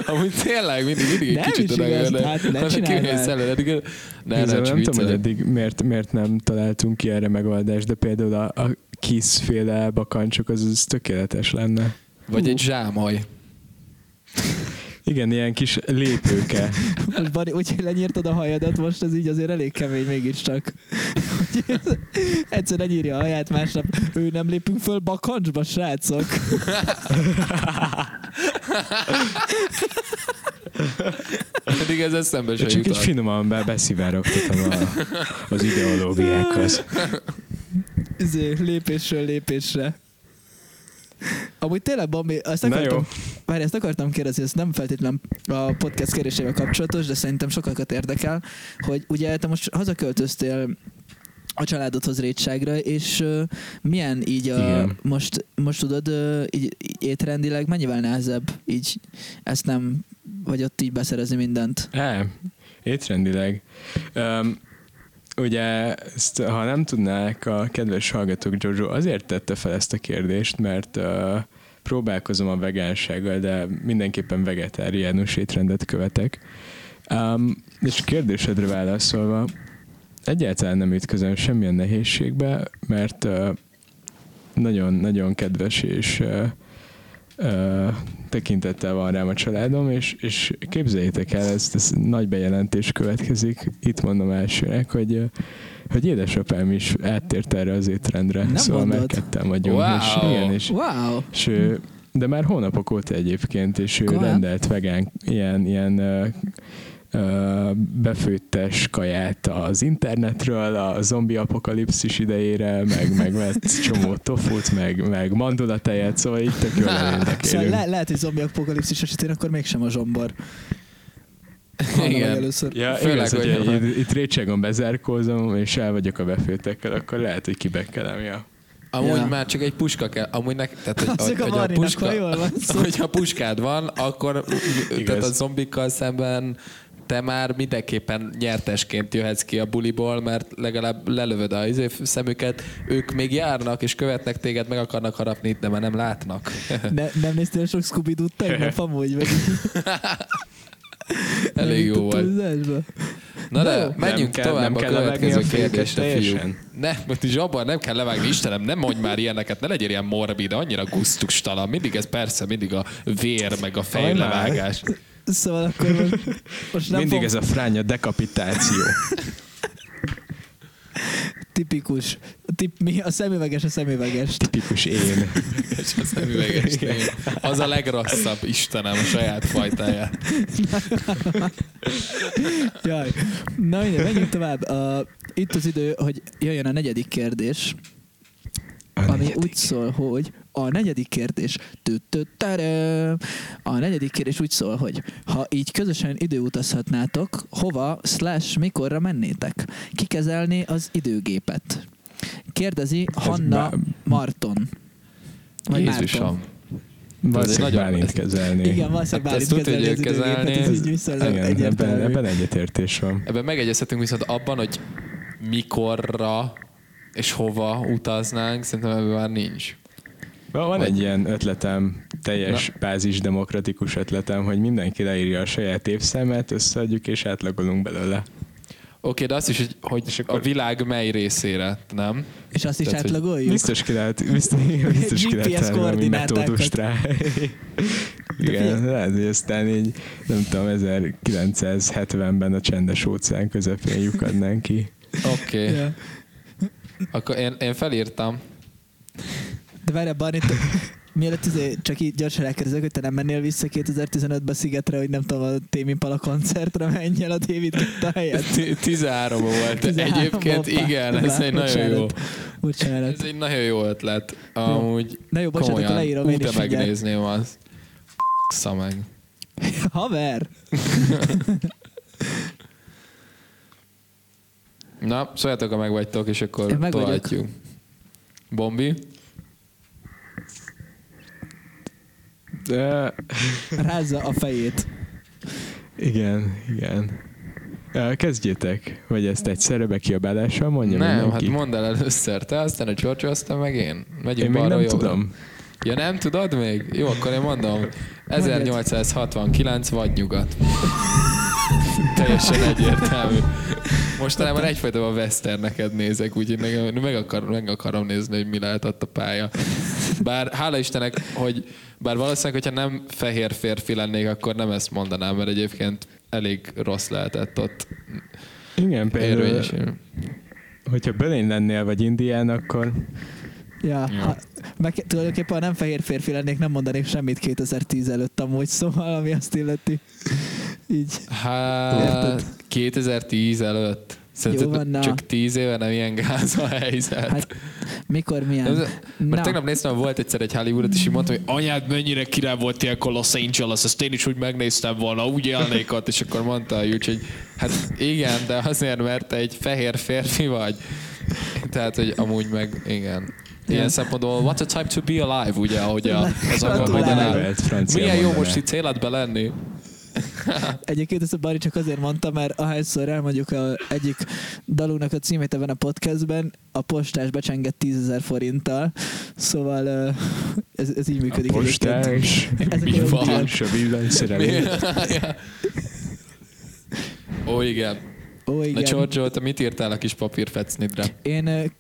Amúgy tényleg mindig, mindig egy Nem kicsit oda jönnek. hát ne ne, Nem, nem, tudom, hogy eddig miért, miért nem találtunk ki erre megoldást, de például a, a Kiss féle bakancsok az, az tökéletes lenne. Vagy egy zsámoly. Igen, ilyen kis lépőke. Most Bari, úgyhogy lenyírtad a hajadat, most ez így azért elég kemény mégiscsak. Egyszer lenyírja a haját, másnap ő nem lépünk föl bakancsba, srácok. Pedig ez eszembe se Csak így jutott. finoman be, beszivárogtatom a, az ideológiákhoz. Izé, lépésről lépésre. Amúgy tényleg, Bambi, Na akartam, várj, ezt akartam kérdezni, ez nem feltétlen a podcast kérésével kapcsolatos, de szerintem sokakat érdekel, hogy ugye te most hazaköltöztél a családodhoz Rétságra, és uh, milyen így a, Igen. most, most tudod, uh, így, így étrendileg mennyivel nehezebb így ezt nem, vagy ott így beszerezni mindent? É, étrendileg. Um, ugye, ezt, ha nem tudnák a kedves hallgatók, Jojo azért tette fel ezt a kérdést, mert uh, próbálkozom a vegánsággal, de mindenképpen vegetáriánus étrendet követek. Um, és kérdésedre válaszolva, egyáltalán nem ütközöm semmilyen nehézségbe, mert uh, nagyon-nagyon kedves és uh, uh, tekintettel van rám a családom, és, és képzeljétek el, ez, ez nagy bejelentés következik, itt mondom elsőnek, hogy, hogy édesapám is áttért erre az étrendre, Nem szóval már mondod. ketten vagyunk. Wow. És, igen, és, Wow! és de már hónapok óta egyébként, és ő Komolyan? rendelt vegán, ilyen, ilyen befőttes kaját az internetről, a zombi apokalipszis idejére, meg, meg vett csomó tofut, meg, meg mandulatejet, szóval így tök jól Szóval le- lehet, hogy zombi apokalipszis esetén akkor mégsem a zsombor. Hallom Igen. először. Ja, Főleg, igaz, hogy, hogy- hogy itt rétságon bezárkózom, és el vagyok a befőttekkel, akkor lehet, hogy kibekkelem, ja. Amúgy Ja. már csak egy puska kell, amúgy nek, tehát, hogy, a hogy, a puska, jól van szó. hogyha puskád van, akkor tehát a zombikkal szemben te már mindenképpen nyertesként jöhetsz ki a buliból, mert legalább lelövöd a izé szemüket, ők még járnak és követnek téged, meg akarnak harapni, de már nem látnak. Ne, nem néztél sok scooby doo tegnap amúgy? Vagy Elég jó volt. Na de jó. menjünk Nem kell- tovább nem a kell következő a kérdésre, fiúk. teljesen? Ne, most zsabban nem kell levágni, Istenem, nem mondj már ilyeneket, ne legyél ilyen morbid, annyira gusztustalan. Mindig ez persze, mindig a vér, meg a fejlevágás. Szóval akkor most, most nem Mindig fog, ez a fránya dekapitáció. tipikus. Tip, mi a szemüveges a szemüveges. Tipikus én. És a szemüveges tény. Az a legrosszabb, Istenem, a saját fajtáját. Jaj. Na minden, menjünk tovább. Uh, itt az idő, hogy jöjjön a negyedik kérdés, A ami negyedik. úgy szól, hogy a negyedik kérdés a negyedik kérdés úgy szól, hogy ha így közösen időutazhatnátok, hova slash mikorra mennétek? Ki kezelni az időgépet? Kérdezi Hanna bá- Marton. Vagy Márton. Jézusom. Valószínűleg nagyon- Bálint kezelni. Igen, valószínűleg Hát ezt Bálint tudja, kezelni időgépet, kezelni. ez így viszonylag Igen, ebben, egyértelmű. ebben egyetértés van. Ebben megegyezhetünk viszont abban, hogy mikorra és hova utaznánk, szerintem ebben már nincs. Van Vagy- egy ilyen ötletem, teljes bázis demokratikus ötletem, hogy mindenki leírja a saját évszámát, összeadjuk és átlagolunk belőle. Oké, de azt is, hogy, hogy És a akkor- világ mely részére, nem? És azt is Tehát, hogy átlagoljuk? Biztos ki lehet, biztos, biztos ki lehet találni metódust rá. Igen, lehet, hogy aztán így, nem tudom, 1970-ben a csendes óceán közepén lyukadnánk ki. Oké, okay. Ja. Akkor én, én felírtam. De várj, Barni, mielőtt izé, csak így gyorsan elkérdezek, hogy te nem mennél vissza 2015-ben Szigetre, hogy nem tudom, a Tame Impala koncertre menj el a David Guetta helyett. T- 13 volt. 13 Egyébként hoppá. igen, ez egy nagyon jó. Bocsánat. Ez egy nagyon jó ötlet. Amúgy Na jó, bocsánat, akkor komolyan, leírom én is megnézném azt. Szameg. Haver! Na, szóljátok, ha meg vagytok, és akkor tolatjuk. Bombi? De, Rázza a fejét. igen, igen. Kezdjétek, vagy ezt egyszerre bekiabálással mondja Nem, mindenki? hát mondd el először te, aztán a Giorgio, aztán meg én. Megyünk Én még nem jobbra. tudom. Ja, nem tudod még? Jó, akkor én mondom. 1869 vagy nyugat. Teljesen egyértelmű. Mostanában egyfajta a westerneket nézek, úgyhogy nekem meg, akar, meg akarom nézni, hogy mi lehet ott a pálya. Bár hála Istennek, hogy bár valószínűleg, hogyha nem fehér férfi lennék, akkor nem ezt mondanám, mert egyébként elég rossz lehetett ott Igen, például, hogyha Bölény lennél, vagy Indián, akkor Ja, Ja. Ha, meg tulajdonképpen, ha nem fehér férfi lennék, nem mondanék semmit 2010 előtt amúgy, szóval ami azt illeti. Így. Hát 2010 előtt. Szerinted Jó van, na. csak 10 éve nem ilyen gáz a helyzet. Hát, Mikor, milyen? Ez- Mert tegnap néztem, volt egyszer egy Hollywoodot, és így mondtam, hogy anyád mennyire király volt ilyen Los Angeles, ezt én is úgy megnéztem volna, úgy élnék ott, és akkor mondta a Júcs, hogy hát igen, de azért, mert te egy fehér férfi vagy. Tehát, hogy amúgy meg igen. Ilyen szempontból, what a time to be alive, ugye, ahogy a, az angol mondaná. Milyen jó most itt életben lenni. Egyébként ezt a Bari csak azért mondta, mert ahányszor elmondjuk a egyik dalunknak a címét ebben a podcastben, a postás becsengett 10 ezer forinttal, szóval ez, ez így A működik. egyébként. postás, Ezek Mi a van? a villanyszerelés. Ó, igen. Ó, Na, igen. Giorgio, te mit írtál a kis papírfecnidre? Én,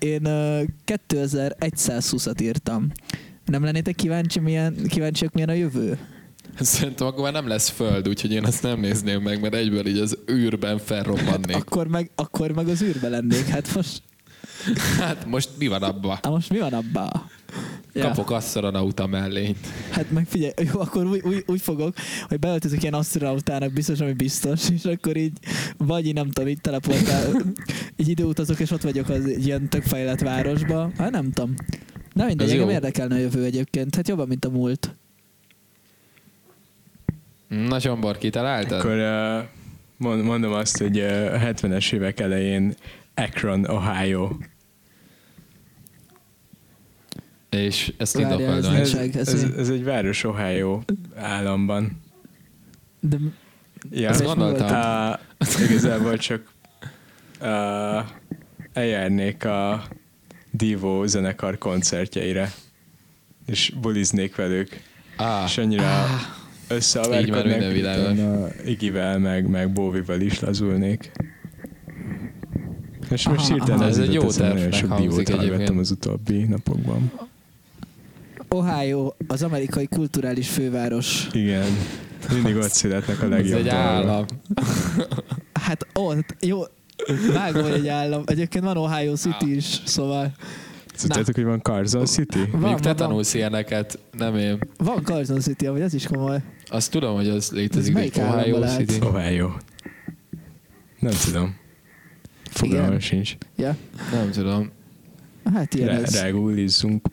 én ö, 2120-at írtam. Nem lennétek kíváncsi, milyen, kíváncsiak, milyen a jövő? Szerintem akkor már nem lesz föld, úgyhogy én azt nem nézném meg, mert egyből így az űrben felrobbannék. Akkor meg, akkor meg az űrbe lennék. Hát most, Hát most mi van abba? hát most mi van abba? Ja. Kapok asztronauta mellényt. Hát meg figyelj, jó, akkor úgy, úgy, úgy fogok, hogy beöltözök ilyen asztronautának, biztos, ami biztos, és akkor így, vagy így nem tudom, így teleportál, így időutazok, és ott vagyok az ilyen tök fejlett városba. Hát nem tudom. Na mindegy, engem érdekelne a jövő egyébként. Hát jobban, mint a múlt. Na Zsombor, kitaláltad? Akkor uh, mond- mondom azt, hogy uh, a 70-es évek elején Akron, Ohio. És ezt indokold ez. Ez, ez ez, egy város Ohio államban. De Ja. Ezt gondoltam. Uh, igazából csak uh, eljárnék a Divo zenekar koncertjeire, és buliznék velük, Ah, és annyira így már összeaverkodnék, Igivel, meg, meg Bóvival is lazulnék. És most hirtelen ez egy jó tervnek sok hangzik egyébként. az utóbbi napokban. Ohio az amerikai kulturális főváros. Igen, mindig ott születnek a ez legjobb egy dolgok. állam. Hát ott, jó, vágom, hogy egy állam. Egyébként van Ohio City is, szóval Tudjátok, hogy van Carson City? van, Mondjuk te van, van, tanulsz ilyeneket, nem én. van Carson City, ahogy ez is komoly. Azt tudom, hogy az létezik, melyik hogy Ohio államban lehet? City. Ohio. Nem tudom. Fogalmam sincs. Ja, Nem tudom. hát ilyen Rá, ez.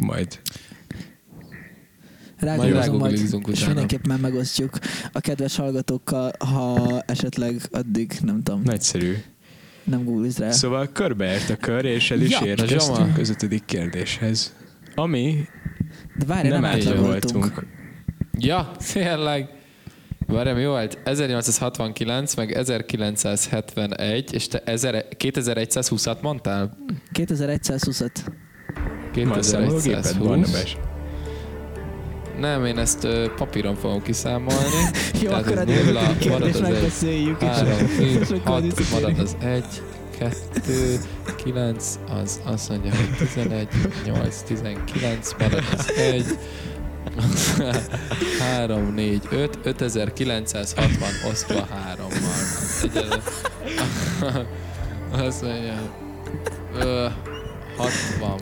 majd. Rágózom majd, és utána. mindenképpen megosztjuk a kedves hallgatókkal, ha esetleg addig, nem tudom, Nagyszerű. nem googliz rá. Szóval körbeért a kör, és el is Ja. érkeztünk az ötödik kérdéshez. Ami De várj, nem nem, voltunk. Ja, tényleg. Várj, mi volt? 1869, meg 1971, és te 1000 2120-at mondtál? 2120-at. van számológéped, 2120. Nem, én ezt papíron fogom kiszámolni. Jó, Tehát akkor ez nulla, marad az egy, megbeszéljük. és- 3, 4, és akkor 6, visszatérünk. marad az 1, 2, 9, az azt mondja, hogy 11, 8, 19, marad az 1, 3, 4, 5, 5960 osztva 3-mal. Az egyenlő. Azt mondja, ö, 60,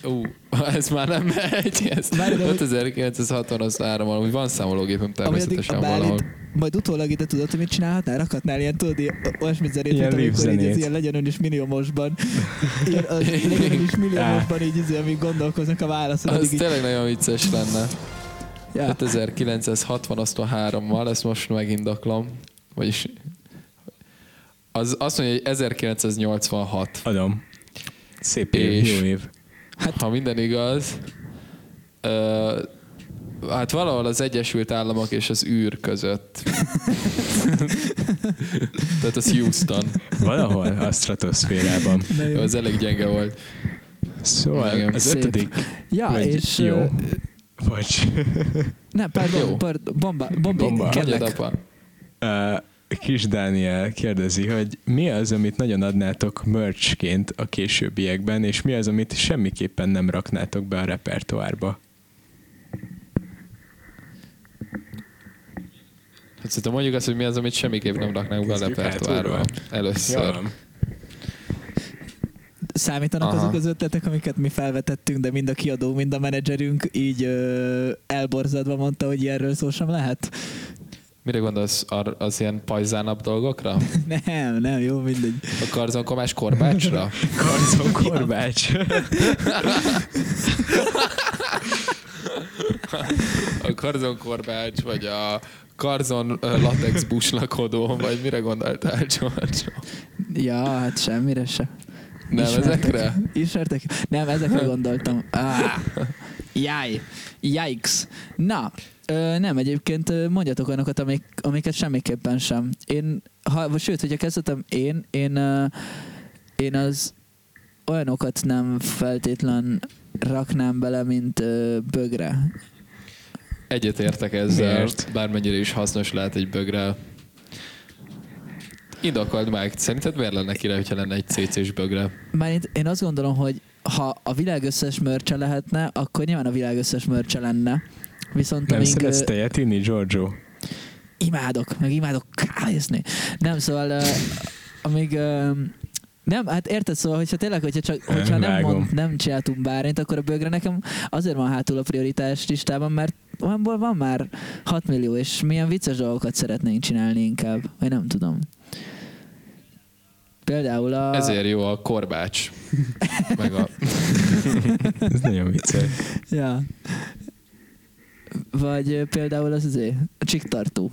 vagy, ú, ez már nem megy, ez Várj, de hogy- 5960 osztva 3-mal, úgy van számológépem természetesen a Bálint, valahol. majd utólag ide tudod, hogy mit csinálhatnál? Rakhatnál ilyen, tudod, olyasmit zenét, Ilyen mint amikor így, ez ilyen legyen ön is milliómosban. Ilyen, az, legyen ön is milliómosban, így, izé, amíg gondolkoznak a válaszon. Az így, tényleg nagyon vicces lenne. ja. 5960 osztva 3-mal, ezt most megindoklom. Vagyis az azt mondja, hogy 1986. Adom. Szép év, És- jó év. Hát, ha minden igaz, ö, hát valahol az Egyesült Államok és az űr között. Tehát az Houston. Valahol a stratoszférában. Az elég gyenge volt. Szóval Igen. az Szép. ötödik, Ja, vagy és... jó. vagy Nem, pardon, pardon, bomba, bomba, Bomba. Kérlek. uh, Kis Dániel kérdezi, hogy mi az, amit nagyon adnátok merchként a későbbiekben, és mi az, amit semmiképpen nem raknátok be a repertoárba? Hát szerintem mondjuk azt, hogy mi az, amit semmiképp nem raknánk be a repertoárba. Először. Ja. Számítanak Aha. azok az ötletek, amiket mi felvetettünk, de mind a kiadó, mind a menedzserünk így ö, elborzadva mondta, hogy ilyenről szó sem lehet? Mire gondolsz? Az ilyen pajzánabb dolgokra? Nem, nem, jó, mindegy. A karzonkomás korbácsra? Karzon Korbács. A karzonkorbács, vagy a karzon latex buslakodó, vagy mire gondoltál, George? Ja, hát semmire se. Nem ezekre? Ismertek? Nem, ezekre gondoltam. Ah, jaj. Yikes. Na, ö, nem, egyébként mondjatok olyanokat, amik, amiket semmiképpen sem. Én, ha, vagy sőt, hogyha kezdhetem, én, én, ö, én az olyanokat nem feltétlen raknám bele, mint ö, bögre. Egyet értek ezzel, Miért? bármennyire is hasznos lehet egy bögre. Indokold meg, szerinted miért lenne király, hogyha lenne egy CC-s bögre? Már én, én azt gondolom, hogy ha a világ összes mörcse lehetne, akkor nyilván a világ összes mörcse lenne. Viszont Nem amíg, szeretsz tejet inni, Giorgio? imádok, meg imádok kávézni. Nem, szóval uh, amíg uh, nem, hát érted, szóval, hogyha tényleg, hogyha, csak, hogyha nem, mond, nem csináltunk bárint, akkor a bögre nekem azért van hátul a prioritás listában, mert olyanból van már 6 millió, és milyen vicces dolgokat szeretnénk csinálni inkább, vagy nem tudom. Például a... Ezért jó a korbács. Meg a... Ez nagyon vicces. Ja. Vagy például az azért, a csiktartó.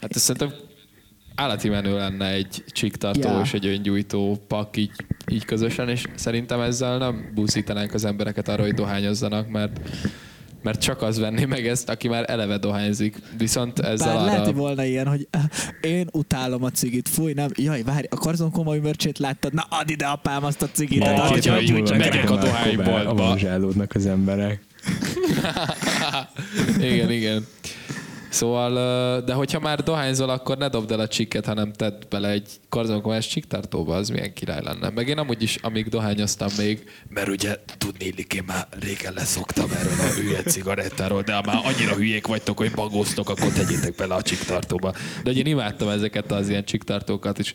Hát ez szerintem állati menő lenne egy csiktartó Ja. és egy öngyújtó pak így, így közösen, és szerintem ezzel nem buszítanánk az embereket arra, hogy dohányozzanak, mert mert csak az venné meg ezt, aki már eleve dohányzik. Viszont ezzel Bár arra... lehet, hogy volna ilyen, hogy én utálom a cigit, fúj, nem, jaj, várj, a karzon komoly mörcsét láttad, na add ide apám azt a cigit, Ma múlva meg. megyek a dohányboltba. Avanzsálódnak az emberek. igen, igen. Szóval, de hogyha már dohányzol, akkor ne dobd el a csikket, hanem tedd bele egy karzonkomás csiktartóba, az milyen király lenne. Meg én amúgy is, amíg dohányoztam még, mert ugye tudni illik, én már régen leszoktam erről a hülye cigarettáról, de már annyira hülyék vagytok, hogy bagóztok, akkor tegyétek bele a csiktartóba. De ugye én imádtam ezeket az ilyen csiktartókat, és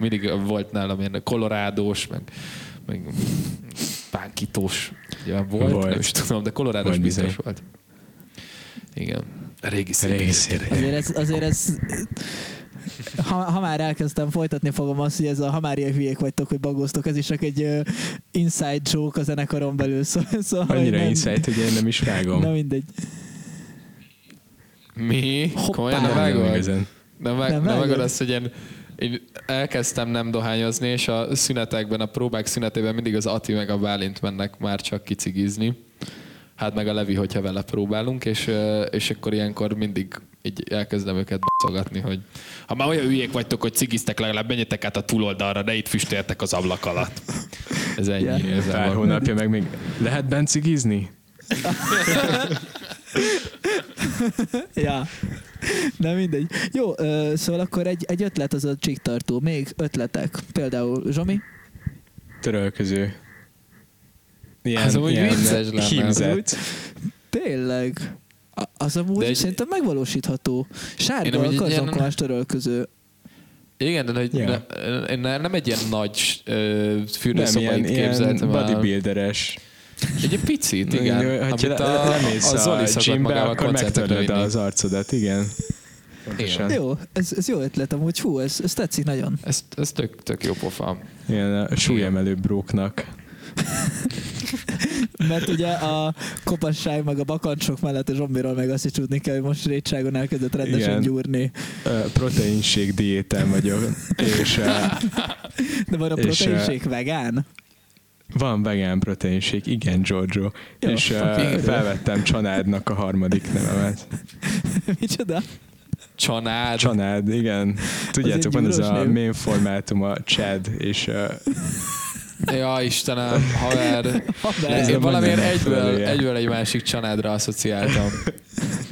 mindig volt nálam ilyen kolorádós, meg, meg pánkítós, ugye volt, Volt. nem is tudom, de kolorádós Volt biztos bizony. volt. Igen. Régi szép Régi régi szép. Azért ez, azért ez ha, ha, már elkezdtem folytatni fogom azt, hogy ez a ha már ilyen hülyék vagytok, hogy bagóztok, ez is csak egy uh, inside joke a zenekaron belül. Szó, szóval, hogy Annyira nem, insight, hogy én nem is vágom. Na mindegy. Mi? Hoppá. Komolyan nem vágod? Nem, vág, Nem vágod? azt, hogy én, én elkezdtem nem dohányozni, és a szünetekben, a próbák szünetében mindig az Ati meg a Bálint mennek már csak kicigizni. Hát meg a Levi, hogyha vele próbálunk, és, és akkor ilyenkor mindig így elkezdem őket baszogatni, hogy ha már olyan hülyék vagytok, hogy cigiztek, legalább menjetek át a túloldalra, ne itt füstöltek az ablak alatt. Ez ennyi. Yeah. Pár hónapja meg még lehet bent cigizni? Ja. Na mindegy. Jó, ö, szóval akkor egy, egy ötlet az a csiktartó. Még ötletek. Például Zsomi? Törölköző. Ilyen, Az amúgy vicces lenne. Tényleg. A- Az amúgy De egy- szerintem megvalósítható. Én Sárga a karzonkolás törölköző. Igen, de hogy Ja. ne, nem egy ilyen nagy ö, Nem, fürdőszobait ilyen, ilyen képzeltem el. bodybuilderes. Egy picit, igen. Ha Amit a, lemész a Zoli a gymbe, akkor vinni. az arcodat, igen. Pontosan. Jó, ez, ez jó ötlet amúgy. Hú, ez, ez tetszik nagyon. Ez, ez tök, tök jó pofa. Ilyen a súlyemelő bróknak. Mert ugye a kopasság meg a bakancsok mellett a zsombiról meg azt is tudni kell, hogy most rétságon elkezdett rendesen Igen. gyúrni. Ö, Proteinség diétán vagyok. És De van a proteinség vegán? Van vegán proteinség, igen, Giorgio. Jó, és oké. felvettem Csanádnak a harmadik nevemet. Micsoda? Csanád. Csanád, igen. Tudjátok, van ez a main formátum, a Chad, és ö, Ja, Istenem, haver. Haver. Én valamiért egyből, egyből egy másik csanádra asszociáltam.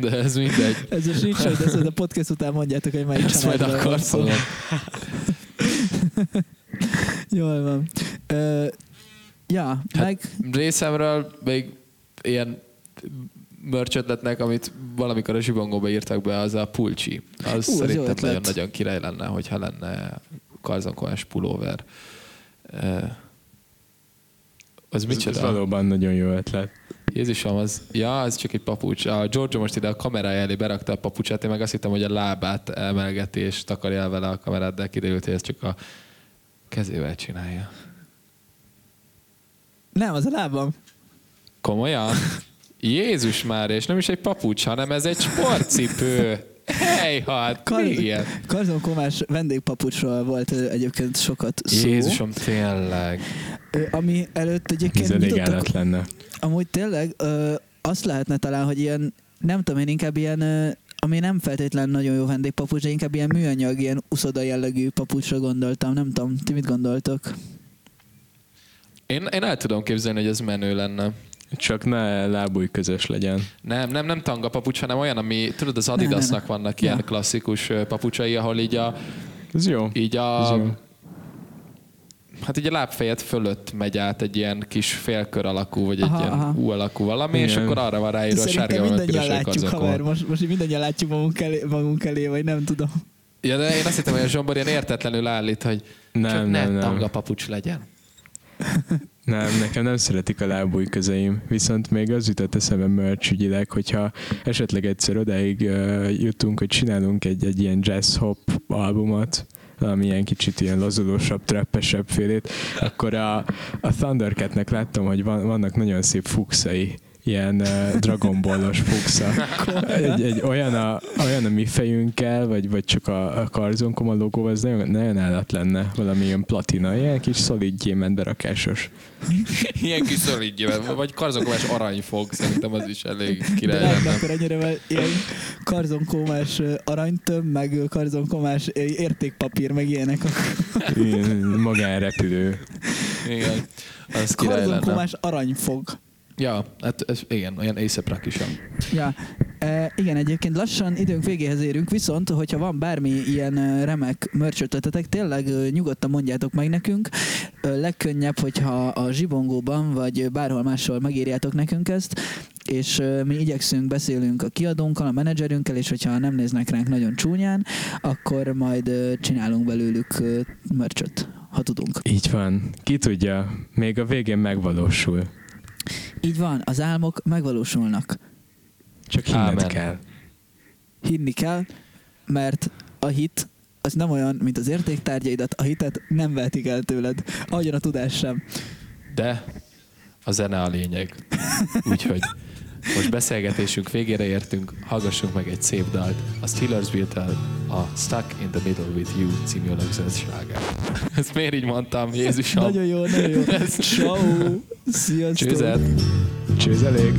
de ez mindegy. Ez a sincs, de ezt a podcast után mondjátok, hogy melyik Ezt majd akkor. Jól van. Ö, ja, Hát- meg Részemről még ilyen merch ötletnek, amit valamikor a zsibongóba írtak be, az a pulcsi. Az Ú, az szerintem nagyon-nagyon király lenne, hogyha lenne karzonkolás pulóver. Az Ez, ez micsoda? valóban nagyon jó ötlet. Jézusom, az, ja, ez csak egy papucs. A Giorgio most ide a kamerája elé berakta a papucsát, én meg azt hittem, hogy a lábát emelgeti és takarja el vele a kamerát, de kiderült, hogy ez csak a kezével csinálja. Nem, az a lábam. Komolyan? Jézus már, és nem is egy papucs, hanem ez egy sportcipő. Hely, hát, Kar- ilyen. Karzon Komás vendégpapucsról volt egyébként sokat szó. Jézusom, tényleg. Ö, ami előtt Ez egyébként elég nyitottak, lenne. amúgy tényleg ö, azt lehetne talán, hogy ilyen, nem tudom én, inkább ilyen, ö, ami nem feltétlenül nagyon jó vendégpapucs, de inkább ilyen műanyag, ilyen uszoda jellegű papucsra gondoltam. Nem tudom, ti mit gondoltok? Én, én el tudom képzelni, hogy ez menő lenne. Csak ne lábúj közös legyen. Nem, nem, nem tanga papucs, hanem olyan, ami, tudod, az Adidasnak vannak ilyen Ja. klasszikus papucsai, ahol így a, Ez jó. így Ez a, jó. hát így a lábfejed fölött megy át egy ilyen kis félkör alakú, vagy egy Aha, ilyen aha. U alakú valami, és Igen. akkor arra van ráírva a sárga vagy mindannyian piros látjuk, haver, most, most mindannyian látjuk magunk elé, magunk elé, vagy nem tudom. Ja, de én azt hittem, hogy a Zsombor ilyen értetlenül állít, hogy Nem, csak ne nem, nem. tanga papucs legyen. Nem, nekem nem szeretik a lábúj közeim, viszont még az jutott eszembe merch hogyha esetleg egyszer odáig uh, jutunk, hogy csinálunk egy, egy ilyen jazz hop albumot, valami ilyen kicsit ilyen lazulósabb, trappesebb félét, akkor a, a Thundercatnek láttam, hogy van, vannak nagyon szép fuxai, ilyen uh, Dragon Ballos fuxa. Egy, egy olyan, a, olyan a mi fejünkkel, vagy, vagy csak a, a karzonkom a logó, az nagyon, nagyon állat lenne, valami ilyen platina, ilyen kis szolid gyémánt berakásos. Ilyen kis szolidjével, vagy karzakovás aranyfog, szerintem az is elég De király lehetne lenne. akkor ennyire vel- ilyen karzonkomás ö, aranytöm, meg ö, értékpapír, meg ilyenek. Ilyen magánrepülő. Igen, az király lenne. Aranyfog. Ja, hát ez, igen, olyan észeprakisa. Ja, e, igen, egyébként lassan időnk végéhez érünk, viszont hogyha van bármi ilyen remek merch ötletetek, tényleg nyugodtan mondjátok meg nekünk. Legkönnyebb, hogyha a zsibongóban, vagy bárhol máshol megírjátok nekünk ezt, és mi igyekszünk, beszélünk a kiadónkkal, a menedzserünkkel, és hogyha nem néznek ránk nagyon csúnyán, akkor majd csinálunk belőlük ö, merchot, ha tudunk. Így van. Ki tudja, még a végén megvalósul. Így van, az álmok megvalósulnak. Csak hinned Ámen. kell. hinni kell, mert a hit az nem olyan, mint az értéktárgyaidat, a hitet nem vehetik el tőled, ahogyan a tudás sem. De a zene a lényeg. Úgyhogy most beszélgetésünk végére értünk, hallgassunk meg egy szép dalt. A Steelers Beat-tel a Stuck in the Middle with You című sláger. Ezt miért így mondtam, Jézusom? Nagyon jó, nagyon jó. Ciao. Sziasztok. Csőzet. Csőz elég.